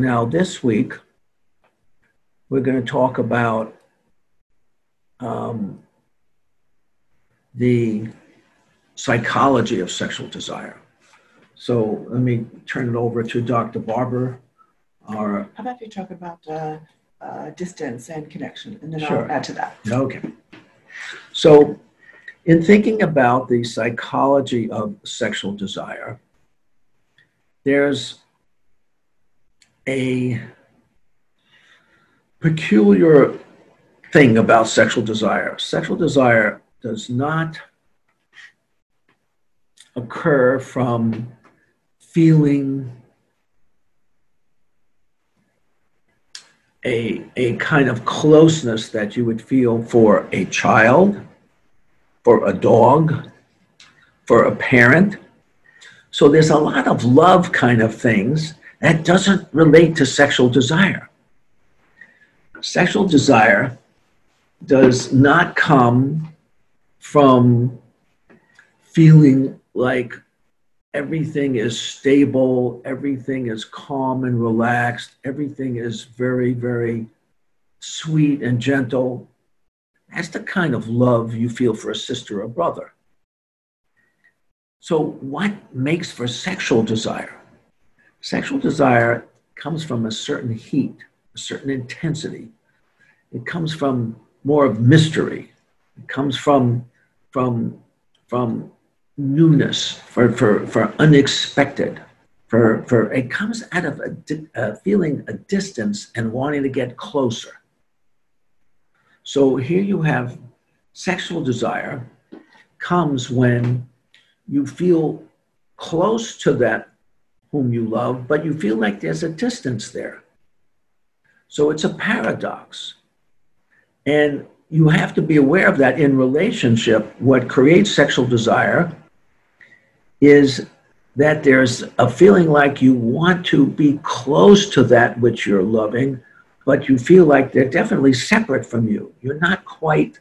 Now, this week, we're going to talk about um, the psychology of sexual desire. So let me turn it over to Dr. Barbara. Our, How about you talk about uh, uh, distance and connection, and then sure. I'll add to that. Okay. So, in thinking about the psychology of sexual desire, there's a peculiar thing about sexual desire. Sexual desire does not occur from feeling a, a kind of closeness that you would feel for a child, for a dog, for a parent. So there's a lot of love kind of things that doesn't relate to sexual desire. Sexual desire does not come from feeling like everything is stable, everything is calm and relaxed, everything is very, very sweet and gentle. That's the kind of love you feel for a sister or brother. So, what makes for sexual desire? Sexual desire comes from a certain heat, a certain intensity. It comes from more of mystery. It comes from, from, from newness, for, for, for unexpected. For, for it comes out of a, a uh, feeling a distance and wanting to get closer. So here you have sexual desire comes when you feel close to that whom you love, but you feel like there's a distance there. So it's a paradox. And you have to be aware of that in relationship. What creates sexual desire is that there's a feeling like you want to be close to that which you're loving, but you feel like they're definitely separate from you. You're not quite,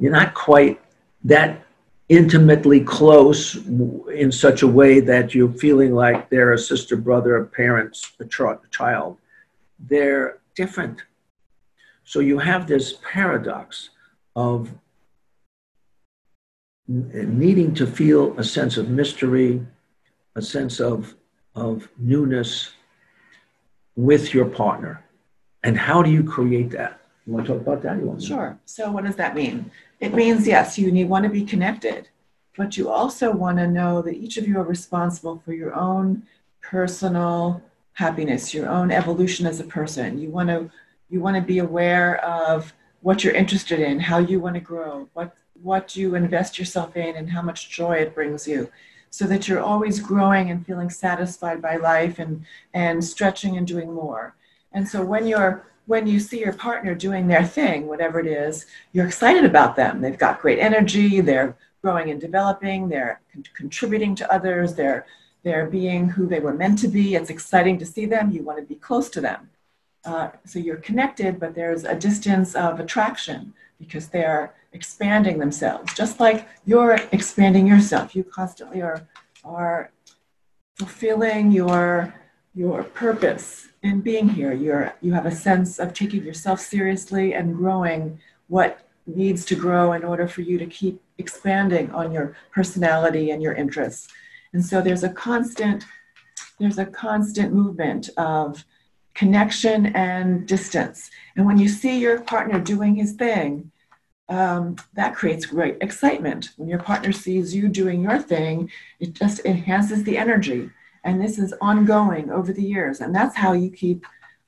you're not quite that intimately close in such a way that you're feeling like they're a sister, brother, a parent, a child. They're different. So you have this paradox of needing to feel a sense of mystery, a sense of, of newness with your partner. And how do you create that? You want to talk about that? You want sure. So, what does that mean? It means, yes, you need, want to be connected, but you also want to know that each of you are responsible for your own personal happiness, your own evolution as a person. You want to you want to be aware of what you're interested in, how you want to grow, what what you invest yourself in and how much joy it brings you so that you're always growing and feeling satisfied by life and and stretching and doing more. And so when you're when you see your partner doing their thing, whatever it is, you're excited about them. They've got great energy, they're growing and developing, they're con- contributing to others, they're, they're being who they were meant to be. It's exciting to see them, you want to be close to them. Uh, so you're connected, but there's a distance of attraction because they're expanding themselves, just like you're expanding yourself. You constantly are, are fulfilling your, your purpose in being here. You're, you have a sense of taking yourself seriously and growing what needs to grow in order for you to keep expanding on your personality and your interests. And so there's a constant, there's a constant movement of connection and distance. And when you see your partner doing his thing, um, that creates great excitement. When your partner sees you doing your thing, it just enhances the energy. And this is ongoing over the years. And that's how you keep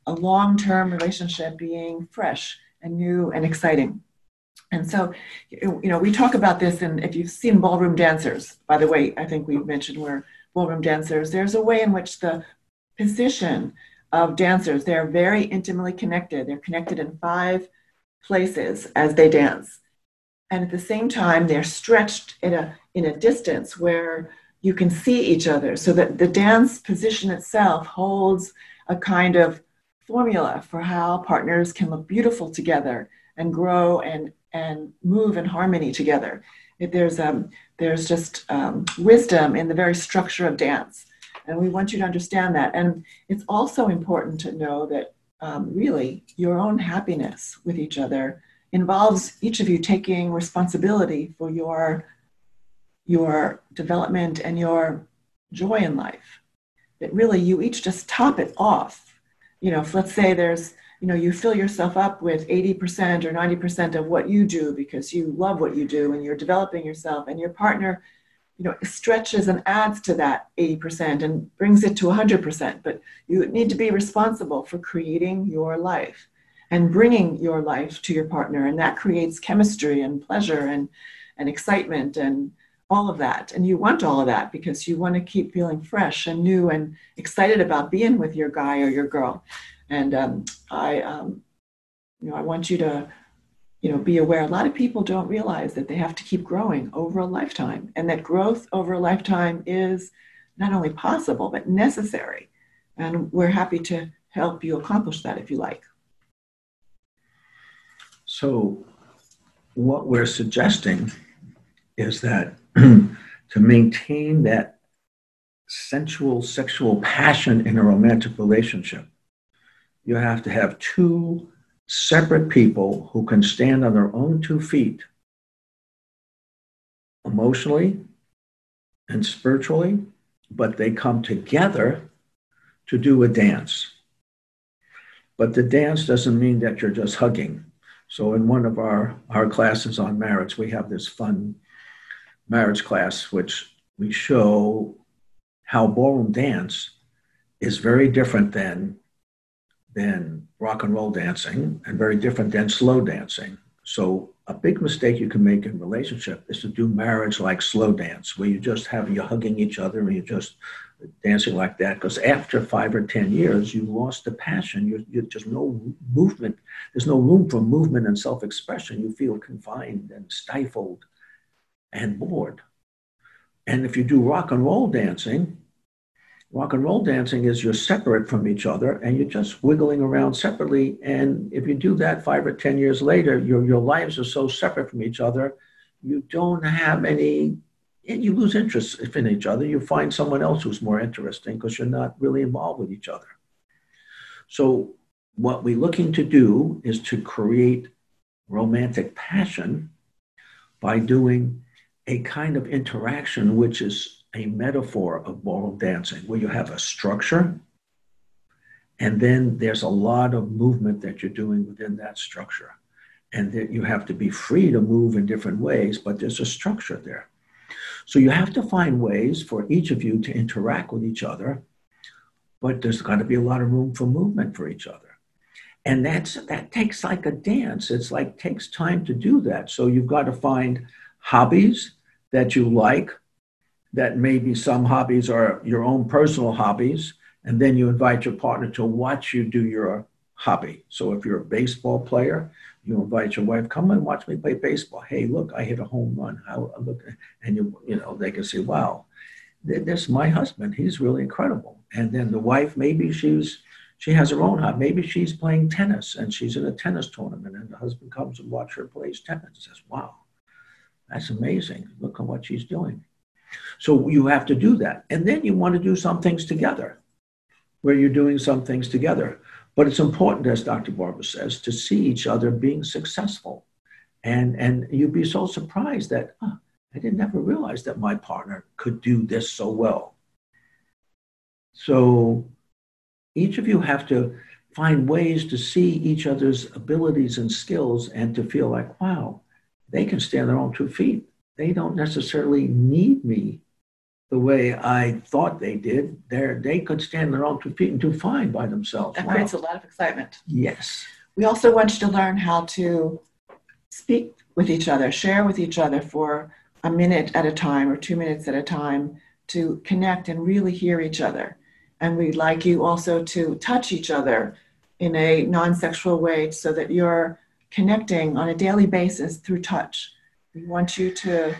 a long term relationship being fresh and new and exciting. And so, you know, we talk about this, and if you've seen ballroom dancers, by the way, I think we mentioned we're ballroom dancers, there's a way in which the position of dancers. They're very intimately connected. They're connected in five places as they dance. And at the same time, they're stretched in a, in a distance where you can see each other so that the dance position itself holds a kind of formula for how partners can look beautiful together and grow and, and move in harmony together. There's, um, there's just um, wisdom in the very structure of dance. And we want you to understand that. And it's also important to know that um, really your own happiness with each other involves each of you taking responsibility for your your development and your joy in life. That really you each just top it off. You know if let's say there's you know you fill yourself up with 80% or 90% of what you do because you love what you do and you're developing yourself and your partner you know stretches and adds to that 80% and brings it to 100% but you need to be responsible for creating your life and bringing your life to your partner. And that creates chemistry and pleasure and and excitement and all of that and you want all of that because you want to keep feeling fresh and new and excited about being with your guy or your girl. And um, i um, you know i want you to you know be aware a lot of people don't realize that they have to keep growing over a lifetime and that growth over a lifetime is not only possible but necessary. And we're happy to help you accomplish that if you like. So what we're suggesting is that to maintain that sensual sexual passion in a romantic relationship you have to have two separate people who can stand on their own two feet emotionally and spiritually, but they come together to do a dance. But the dance doesn't mean that you're just hugging. So, in one of our, our classes on marriage, we have this fun marriage class, which we show how ballroom dance is very different than than rock and roll dancing and very different than slow dancing. So a big mistake you can make in relationship is to do marriage like slow dance, where you just have you hugging each other and you're just dancing like that. Because after five or ten years, you lost the passion. You, you just no movement. There's no room for movement and self-expression. You feel confined and stifled and bored. And if you do rock and roll dancing, rock and roll dancing is you're separate from each other and you're just wiggling around separately. And if you do that five or 10 years later, your, your lives are so separate from each other, you don't have any, you lose interest in each other. You find someone else who's more interesting because you're not really involved with each other. So, what we're looking to do is to create romantic passion by doing a kind of interaction which is a metaphor of ballroom dancing where you have a structure and then there's a lot of movement that you're doing within that structure. And that you have to be free to move in different ways but there's a structure there. So you have to find ways for each of you to interact with each other but there's got to be a lot of room for movement for each other. And that's that takes like a dance. It's like takes time to do that. So you've got to find hobbies that you like that maybe some hobbies are your own personal hobbies, and then you invite your partner to watch you do your hobby. So if you're a baseball player, you invite your wife, come and watch me play baseball. Hey, look, I hit a home run. How look, and you you know they can say, wow, this my husband. He's really incredible. And then the wife, maybe she's she has her own hobby. Maybe she's playing tennis and she's in a tennis tournament, and the husband comes and watch her play tennis and says, wow, that's amazing. Look at what she's doing. So you have to do that. And then you want to do some things together where you're doing some things together. But it's important, as Dr. Barbara says, to see each other being successful. And, and you'd be so surprised that oh, I didn't ever realize that my partner could do this so well. So each of you have to find ways to see each other's abilities and skills and to feel like, wow, they can stand their own two feet they don't necessarily need me the way I thought they did. they they could stand their own two feet and do fine by themselves. That wow. creates a lot of excitement. Yes. We also want you to learn how to speak with each other, share with each other for a minute at a time or two minutes at a time to connect and really hear each other. And we'd like you also to touch each other in a non sexual way so that you're connecting on a daily basis through touch. We want you to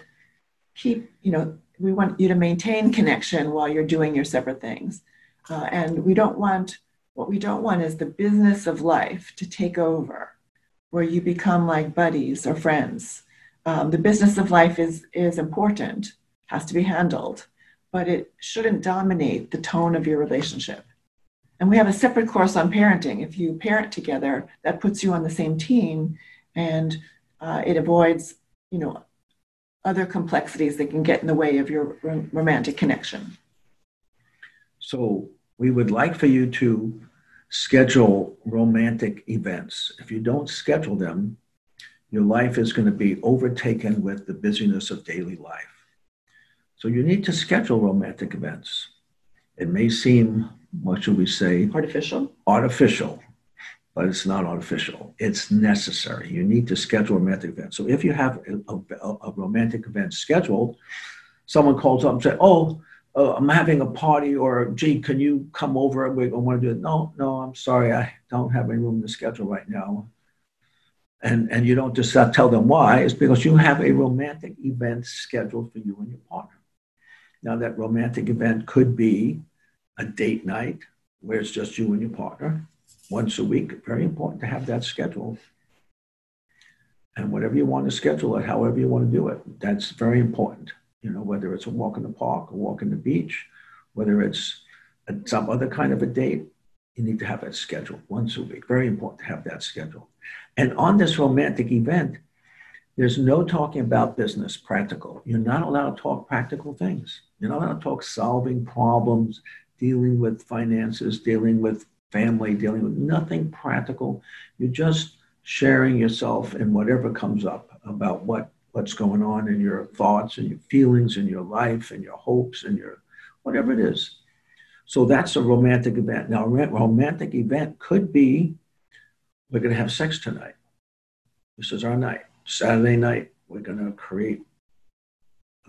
keep, you know, we want you to maintain connection while you're doing your separate things. Uh, and we don't want, what we don't want is the business of life to take over where you become like buddies or friends. Um, the business of life is, is important, has to be handled, but it shouldn't dominate the tone of your relationship. And we have a separate course on parenting. If you parent together, that puts you on the same team and uh, it avoids, you know, other complexities that can get in the way of your romantic connection. So we would like for you to schedule romantic events. If you don't schedule them, your life is going to be overtaken with the busyness of daily life. So you need to schedule romantic events. It may seem, what should we say? Artificial. Artificial, but it's not artificial. It's necessary. You need to schedule a romantic event. So if you have a, a, a romantic event scheduled, someone calls up and says, "Oh, uh, I'm having a party," or "Gee, can you come over? We want to do it." No, no, I'm sorry, I don't have any room the schedule right now. And and you don't just tell them why. It's because you have a romantic event scheduled for you and your partner. Now that romantic event could be a date night where it's just you and your partner once a week. Very important to have that scheduled. And whatever you want to schedule it, however you want to do it, that's very important. You know, whether it's a walk in the park, a walk in the beach, whether it's a, some other kind of a date, you need to have that scheduled once a week. Very important to have that scheduled. And on this romantic event, there's no talking about business, practical. You're not allowed to talk practical things. You're not allowed to talk solving problems, dealing with finances, dealing with family, dealing with nothing practical. You're just sharing yourself and whatever comes up about what what's going on in your thoughts and your feelings and your life and your hopes and your whatever it is. So that's a romantic event. Now, a romantic event could be we're going to have sex tonight. This is our night. Saturday night, we're going to create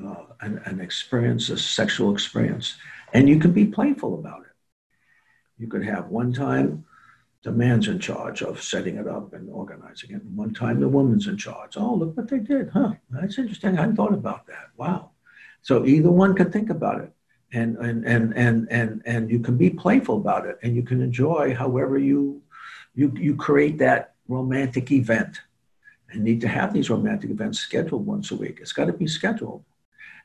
uh, an, an experience, a sexual experience. And you can be playful about it. You could have one time the man's in charge of setting it up and organizing it. And one time the woman's in charge. Oh, look what they did, huh? That's interesting. I hadn't thought about that. Wow. So either one could think about it. And and and and and and you can be playful about it and you can enjoy however you you you create that romantic event and need to have these romantic events scheduled once a week. It's got to be scheduled.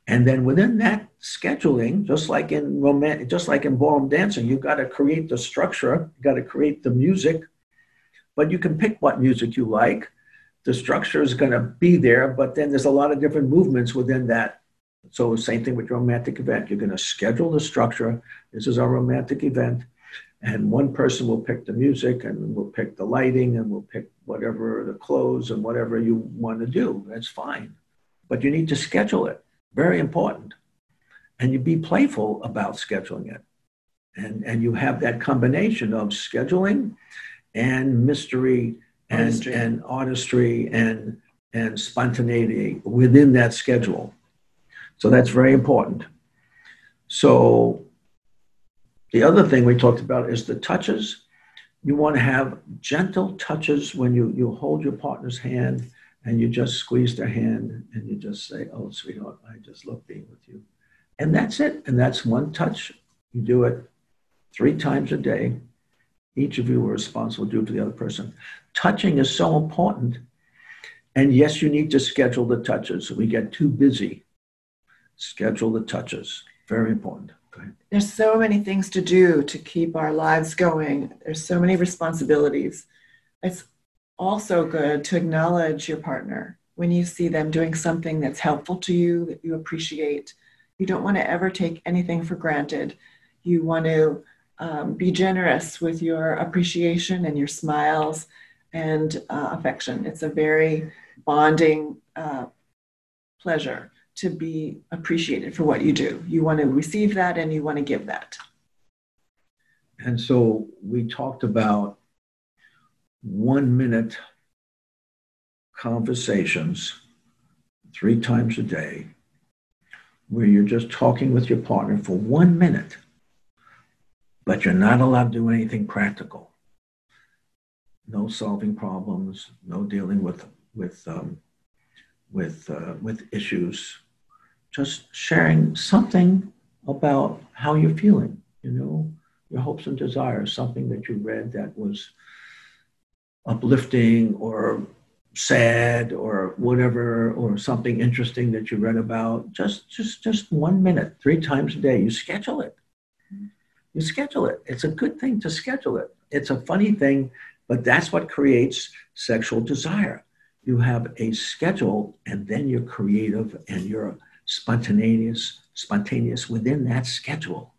And then within that scheduling, just like in romantic, just like in ballroom dancing, you've got to create the structure, you've got to create the music, but you can pick what music you like. The structure is going to be there, but then there's a lot of different movements within that. So same thing with romantic event. You're going to schedule the structure. This is our romantic event. And one person will pick the music and will pick the lighting and will pick whatever the clothes and whatever you want to do. That's fine. But you need to schedule it very important. And you be playful about scheduling it. And, and you have that combination of scheduling and mystery and artistry. and artistry and, and spontaneity within that schedule. So that's very important. So the other thing we talked about is the touches. You want to have gentle touches when you, you hold your partner's hand and you just squeeze their hand and you just say, Oh, sweetheart, I just love being with you. And that's it. And that's one touch. You do it three times a day. Each of you are responsible do to the other person. Touching is so important. And yes, you need to schedule the touches. We get too busy. Schedule the touches. Very important. There's so many things to do to keep our lives going. There's so many responsibilities. It's also good to acknowledge your partner when you see them doing something that's helpful to you, that you appreciate. You don't want to ever take anything for granted. You want to um, be generous with your appreciation and your smiles and uh, affection. It's a very bonding uh, pleasure to be appreciated for what you do. You want to receive that and you want to give that. And so we talked about one minute conversations three times a day where you're just talking with your partner for one minute. but you're not allowed to do anything practical. No solving problems, no dealing with with um, with uh, with issues. Just sharing something about how you're feeling. You know, your hopes and desires. Something that you read that was uplifting or sad or whatever or something interesting that you read about just just just one minute three times a day you schedule it. You schedule it. It's a good thing to schedule it. It's a funny thing but that's what creates sexual desire. You have a schedule and then you're creative and you're spontaneous spontaneous within that schedule.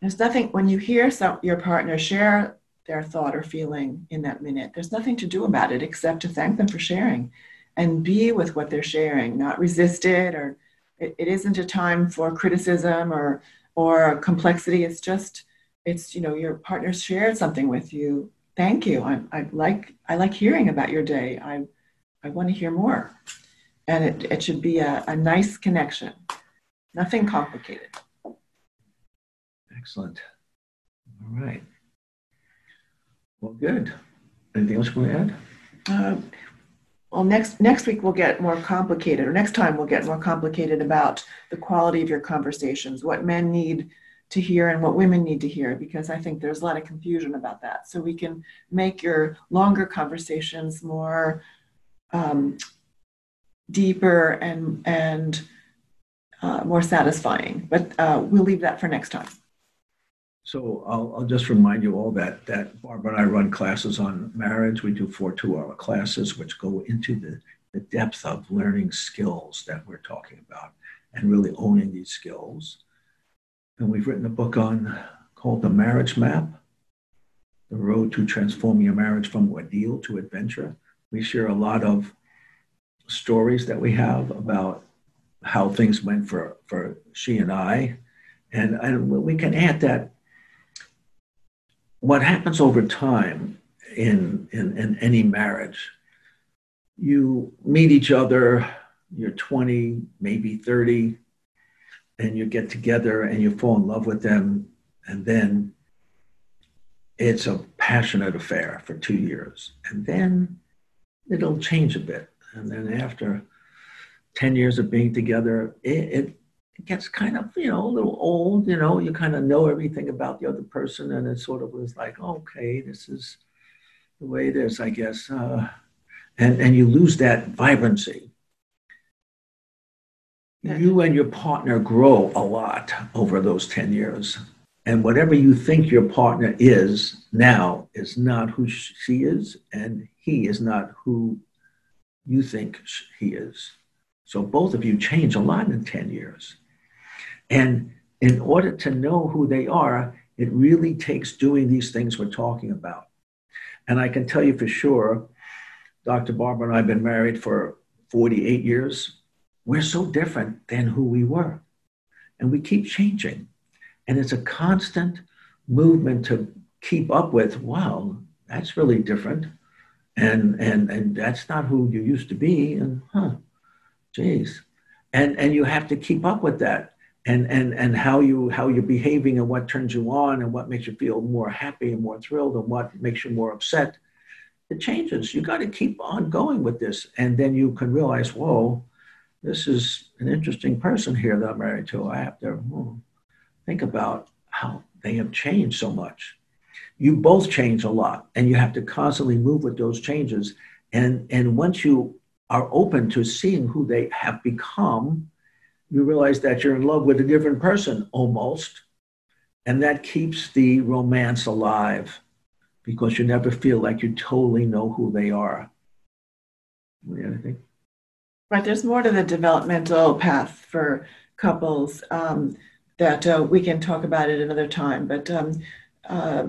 There's nothing when you hear some, your partner share their thought or feeling in that minute. There's nothing to do about it except to thank them for sharing and be with what they're sharing, not resist it or it, it isn't a time for criticism or or complexity. It's just it's you know your partner shared something with you. Thank you. I, I like I like hearing about your day. I I want to hear more. And it, it should be a, a nice connection. Nothing complicated. Excellent. All right. Well, good. Anything else you want to add? Uh, well, next next week we'll get more complicated, or next time we'll get more complicated about the quality of your conversations, what men need to hear and what women need to hear, because I think there's a lot of confusion about that. So we can make your longer conversations more um, deeper and and uh, more satisfying. But uh, we'll leave that for next time. So I'll, I'll, just remind you all that that Barbara and I run classes on marriage. We do four two-hour classes, which go into the, the depth of learning skills that we're talking about and really owning these skills. And we've written a book on called The Marriage Map, The Road to Transforming Your Marriage from Ordeal to Adventure. We share a lot of stories that we have about how things went for, for she and I. And, and we can add that what happens over time in, in, in any marriage, you meet each other, you're 20, maybe 30, and you get together and you fall in love with them, and then it's a passionate affair for two years. And then it'll change a bit. And then after 10 years of being together, it, it it gets kind of you know a little old you know you kind of know everything about the other person and it sort of was like okay this is the way it is i guess uh, and and you lose that vibrancy. You and your partner grow a lot over those 10 years and whatever you think your partner is now is not who she is and he is not who you think he is. So both of you change a lot in 10 years and in order to know who they are, it really takes doing these things we're talking about. And I can tell you for sure, Dr. Barbara and I have been married for 48 years. We're so different than who we were. And we keep changing. And it's a constant movement to keep up with, wow, that's really different. And and and that's not who you used to be. And huh, geez. And and you have to keep up with that and and and how you how you're behaving and what turns you on and what makes you feel more happy and more thrilled and what makes you more upset it changes. You got to keep on going with this. And then you can realize whoa this is an interesting person here that i'm married to. I have to hmm, think about how they have changed so much. You both change a lot and you have to constantly move with those changes. And and once you are open to seeing who they have become you realize that you're in love with a different person almost. And that keeps the romance alive because you never feel like you totally know who they are. Anything? Right. There's more to the developmental path for couples um, that uh, we can talk about it another time. But um, uh,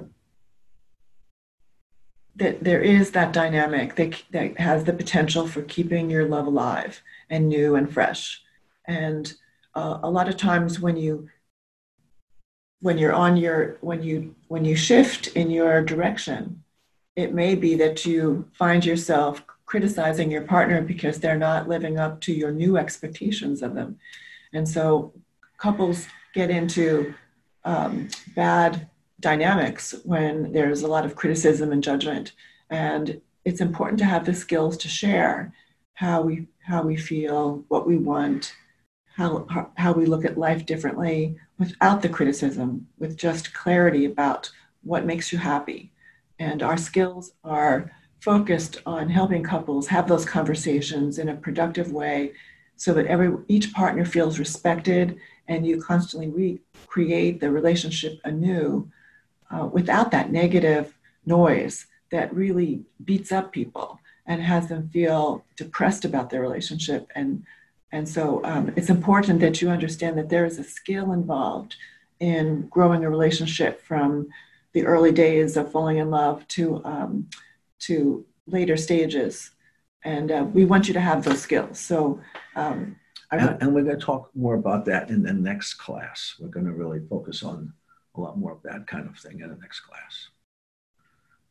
that there is that dynamic that, that has the potential for keeping your love alive and new and fresh. And uh, a lot of times when you when you're on your when you when you shift in your direction, it may be that you find yourself criticizing your partner because they're not living up to your new expectations of them. And so couples get into um, bad dynamics when there's a lot of criticism and judgment. And it's important to have the skills to share how we how we feel, what we want, how how we look at life differently without the criticism, with just clarity about what makes you happy. And our skills are focused on helping couples have those conversations in a productive way so that every each partner feels respected and you constantly recreate the relationship anew uh, without that negative noise that really beats up people and has them feel depressed about their relationship and and so um, it's important that you understand that there is a skill involved in growing a relationship from the early days of falling in love to um, to later stages and uh, we want you to have those skills so um, and, and, we're going to talk more about that in the next class we're going to really focus on a lot more of that kind of thing in the next class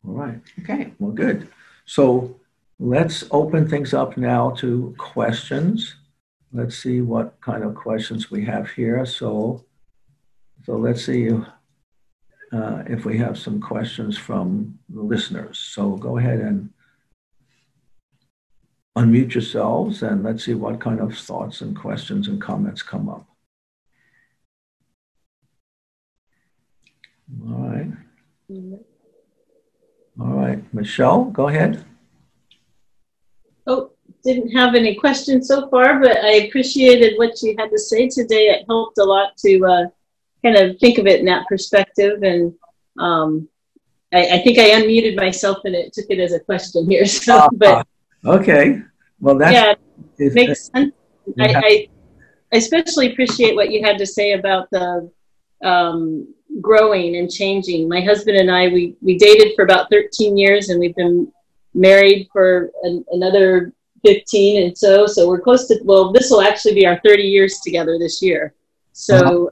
all right. Okay. Well, good. So let's open things up now to questions. Let's see what kind of questions we have here. So, so let's see uh, if we have some questions from the listeners. So go ahead and unmute yourselves and let's see what kind of thoughts and questions and comments come up. All right. mm-hmm. All right, Michelle, go ahead. Oh, didn't have any questions so far, but I appreciated what you had to say today. It helped a lot to uh, kind of think of it in that perspective. And um, I, I, think I unmuted myself and it took it as a question here. So, uh, but okay, well, that yeah, it makes sense. I, I, especially appreciate what you had to say about the um, growing and changing. My husband and I, we, we dated for about 13 years and we've been married for an, another 15 and so, so we're close to, well, this will actually be our 30 years together this year. So uh-huh.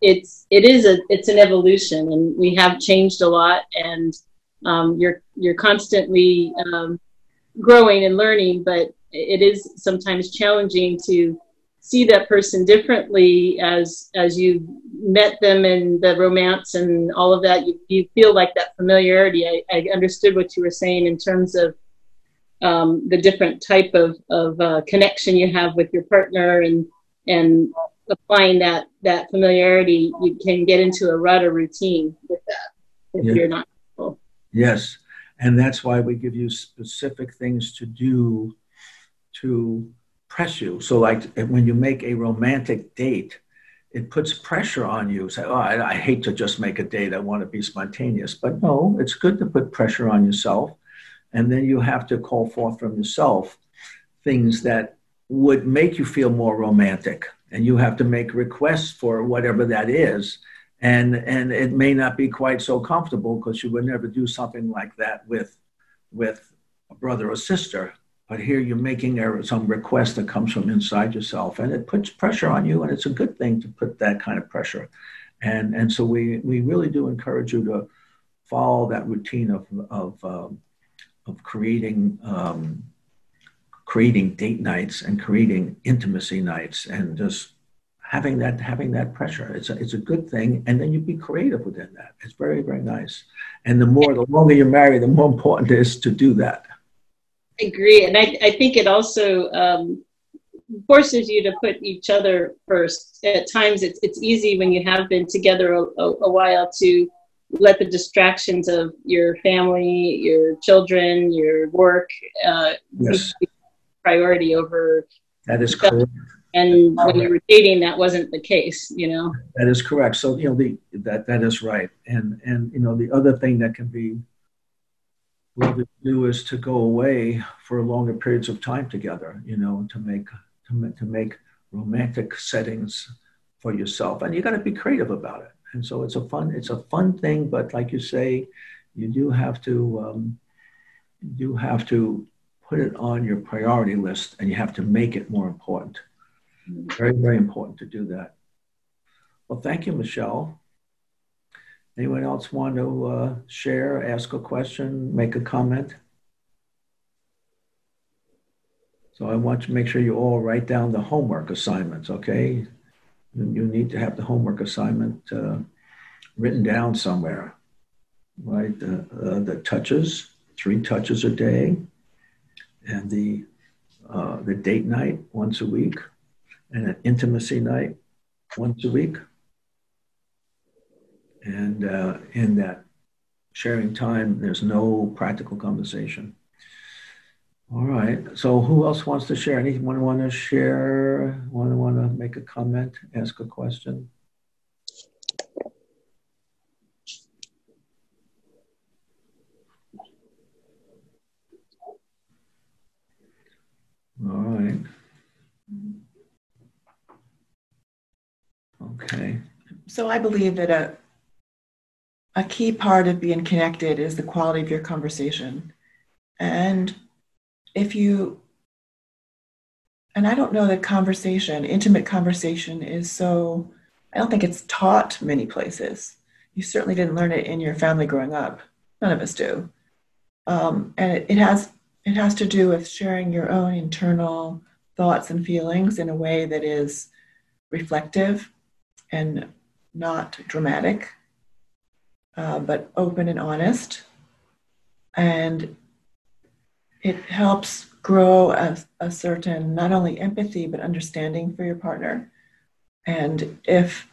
it's, it is a, it's an evolution and we have changed a lot and um, you're, you're constantly um, growing and learning, but it is sometimes challenging to see that person differently as as you met them and the romance and all of that you, you feel like that familiarity I, I understood what you were saying in terms of um, the different type of, of uh, connection you have with your partner and and applying that that familiarity you can get into a rut or routine with that if yeah. you're not careful. yes and that's why we give you specific things to do to press you. So, like when you make a romantic date, it puts pressure on you. Say, oh, I, I, hate to just make a date. I want to be spontaneous. But no, it's good to put pressure on yourself. And then you have to call forth from yourself things that would make you feel more romantic. And you have to make requests for whatever that is. And, and it may not be quite so comfortable because you would never do something like that with, with a brother or sister but here you're making a, some request that comes from inside yourself and it puts pressure on you and it's a good thing to put that kind of pressure and and so we we really do encourage you to follow that routine of of um, of creating um, creating date nights and creating intimacy nights and just having that having that pressure. It's a, it's a good thing and then you be creative within that. It's very very nice. And the more the longer you're married the more important it is to do that. I agree, and I, I think it also um, forces you to put each other first. At times, it's it's easy when you have been together a, a, a while to let the distractions of your family, your children, your work, uh, yes. priority over. That is correct. And when you were dating, that wasn't the case, you know. That is correct. So you know the that that is right, and and you know the other thing that can be what we do is to go away for longer periods of time together, you know, to make to, to make romantic settings for yourself, and you got to be creative about it. And so it's a fun it's a fun thing, but like you say, you do have to um, you have to put it on your priority list, and you have to make it more important. Very very important to do that. Well, thank you, Michelle. Anyone else want to uh, share, ask a question, make a comment? So I want to make sure you all write down the homework assignments, okay? You, need to have the homework assignment uh, written down somewhere, right? The, uh, the touches, three touches a day, and the uh, the date night once a week, and an intimacy night once a week. And uh, in that sharing time, there's no practical conversation. All right. So who else wants to share? Anyone want to share? Want to want to make a comment? Ask a question? All right. Okay. So I believe that a a key part of being connected is the quality of your conversation. And if you and I don't know that conversation, intimate conversation is so I don't think it's taught many places. You certainly didn't learn it in your family growing up. None of us do. Um, and it, it has it has to do with sharing your own internal thoughts and feelings in a way that is reflective and not dramatic, uh, but open and honest. And it helps grow a, a certain not only empathy but understanding for your partner. And if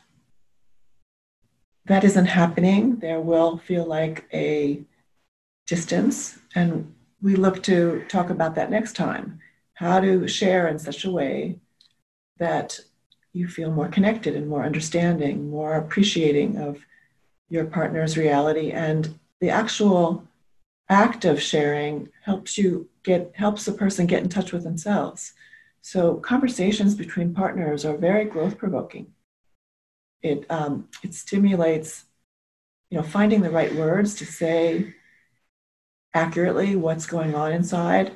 that isn't happening, there will feel like a distance. And we look to talk about that next time how to share in such a way that you feel more connected and more understanding, more appreciating of your partner's reality. And the actual act of sharing helps you get helps a person get in touch with themselves. So conversations between partners are very growth provoking. It um, it stimulates, you know, finding the right words to say accurately what's going on inside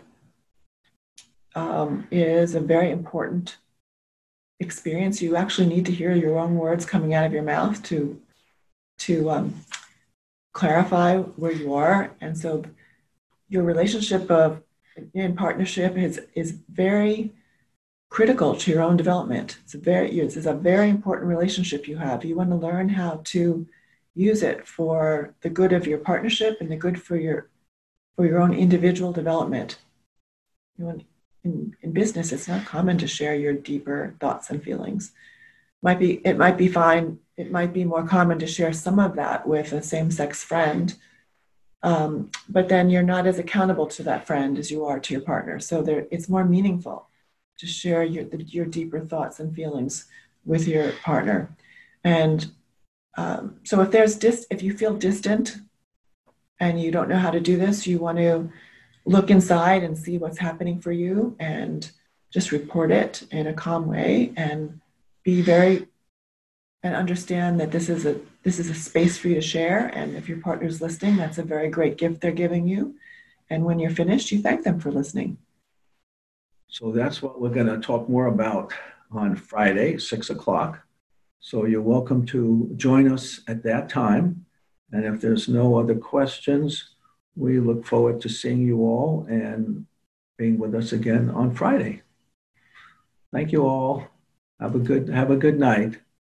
um, is a very important experience. You actually need to hear your own words coming out of your mouth to to um, clarify where you are, and so your relationship of in partnership is is very critical to your own development. It's a very it's a very important relationship you have. You want to learn how to use it for the good of your partnership and the good for your for your own individual development. You want, in, in business, it's not common to share your deeper thoughts and feelings. Might be it might be fine. It might be more common to share some of that with a same-sex friend, um, but then you're not as accountable to that friend as you are to your partner. So there, it's more meaningful to share your your deeper thoughts and feelings with your partner. And um, so if there's dis, if you feel distant and you don't know how to do this, you want to look inside and see what's happening for you and just report it in a calm way and be very and understand that this is a this is a space for you to share and if your partner's listening that's a very great gift they're giving you and when you're finished you thank them for listening so that's what we're going to talk more about on friday six o'clock so you're welcome to join us at that time and if there's no other questions, we look forward to seeing you all and being with us again on Friday. Thank you all. Have a good have a good night.